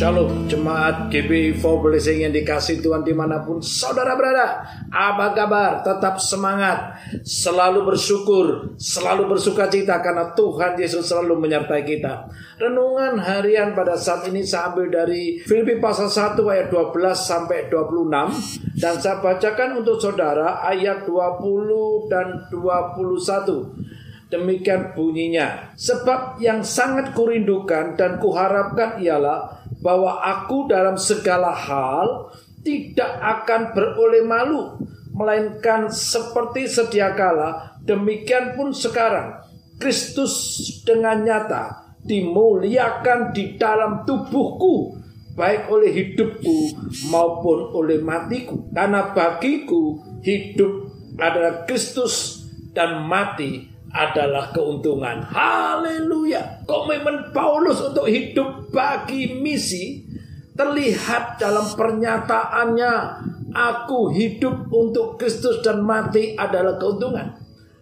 Jemaat GBI for Blessing yang dikasih Tuhan di mana pun saudara berada. Apa kabar? Tetap semangat. Selalu bersyukur. Selalu bersuka cita karena Tuhan Yesus selalu menyertai kita. Renungan harian pada saat ini saya ambil dari Filipi pasal 1 ayat 12 sampai 26. Dan saya bacakan untuk saudara ayat 20 dan 21. Demikian bunyinya. Sebab yang sangat kurindukan dan kuharapkan ialah bahwa aku dalam segala hal tidak akan beroleh malu, melainkan seperti sedia kala, demikian pun sekarang. Kristus dengan nyata dimuliakan di dalam tubuhku, baik oleh hidupku maupun oleh matiku. Karena bagiku hidup adalah Kristus dan mati adalah keuntungan. Haleluya. Komitmen Paulus untuk hidup bagi misi terlihat dalam pernyataannya. Aku hidup untuk Kristus dan mati adalah keuntungan.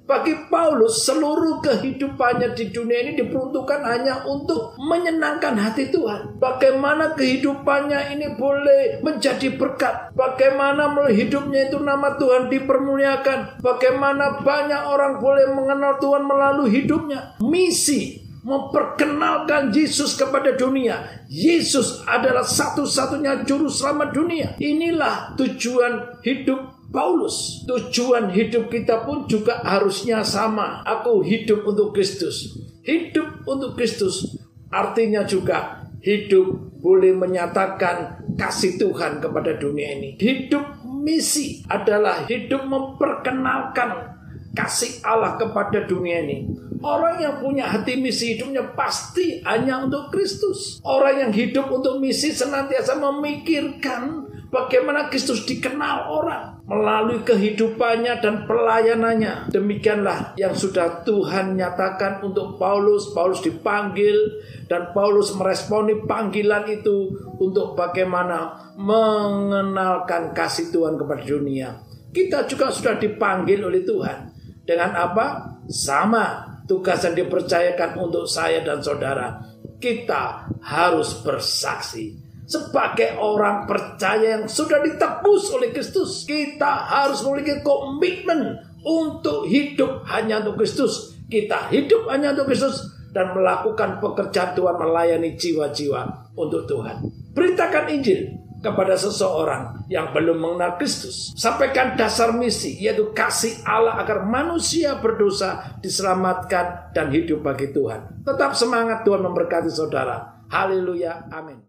Bagi Paulus, seluruh kehidupannya di dunia ini diperuntukkan hanya untuk menyenangkan hati Tuhan. Bagaimana kehidupannya ini boleh menjadi berkat. Bagaimana melalui hidupnya itu nama Tuhan dipermuliakan. Bagaimana banyak orang boleh mengenal Tuhan melalui hidupnya. Misi memperkenalkan Yesus kepada dunia. Yesus adalah satu-satunya juru selamat dunia. Inilah tujuan hidup Paulus. Tujuan hidup kita pun juga harusnya sama. Aku hidup untuk Kristus. Hidup untuk Kristus artinya juga hidup boleh menyatakan kasih Tuhan kepada dunia ini. Hidup misi adalah hidup memperkenalkan kasih Allah kepada dunia ini. Orang yang punya hati misi hidupnya pasti hanya untuk Kristus. Orang yang hidup untuk misi senantiasa memikirkan bagaimana Kristus dikenal orang melalui kehidupannya dan pelayanannya. Demikianlah yang sudah Tuhan nyatakan untuk Paulus. Paulus dipanggil dan Paulus meresponi panggilan itu untuk bagaimana mengenalkan kasih Tuhan kepada dunia. Kita juga sudah dipanggil oleh Tuhan. Dengan apa? Sama tugas yang dipercayakan untuk saya dan saudara. Kita harus bersaksi sebagai orang percaya yang sudah ditebus oleh Kristus, kita harus memiliki komitmen untuk hidup hanya untuk Kristus. Kita hidup hanya untuk Kristus dan melakukan pekerjaan Tuhan melayani jiwa-jiwa untuk Tuhan. Beritakan Injil kepada seseorang yang belum mengenal Kristus. Sampaikan dasar misi, yaitu kasih Allah agar manusia berdosa diselamatkan dan hidup bagi Tuhan. Tetap semangat Tuhan memberkati saudara. Haleluya. Amin.